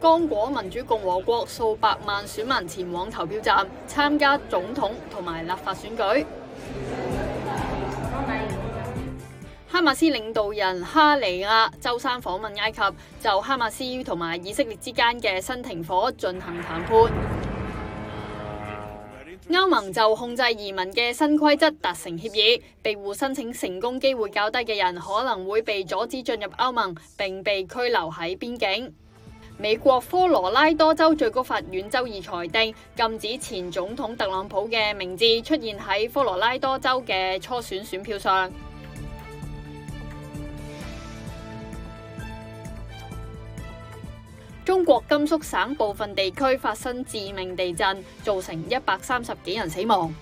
刚果民主共和国数百万选民前往投票站参加总统同埋立法选举。哈马斯领导人哈尼亚周三访问埃及，就哈马斯同埋以色列之间嘅新停火进行谈判。欧盟就控制移民嘅新规则达成协议，庇护申请成功机会较低嘅人可能会被阻止进入欧盟，并被拘留喺边境。美国科罗拉多州最高法院周二裁定，禁止前总统特朗普嘅名字出现喺科罗拉多州嘅初选选票上。中国甘肃省部分地区发生致命地震，造成一百三十几人死亡。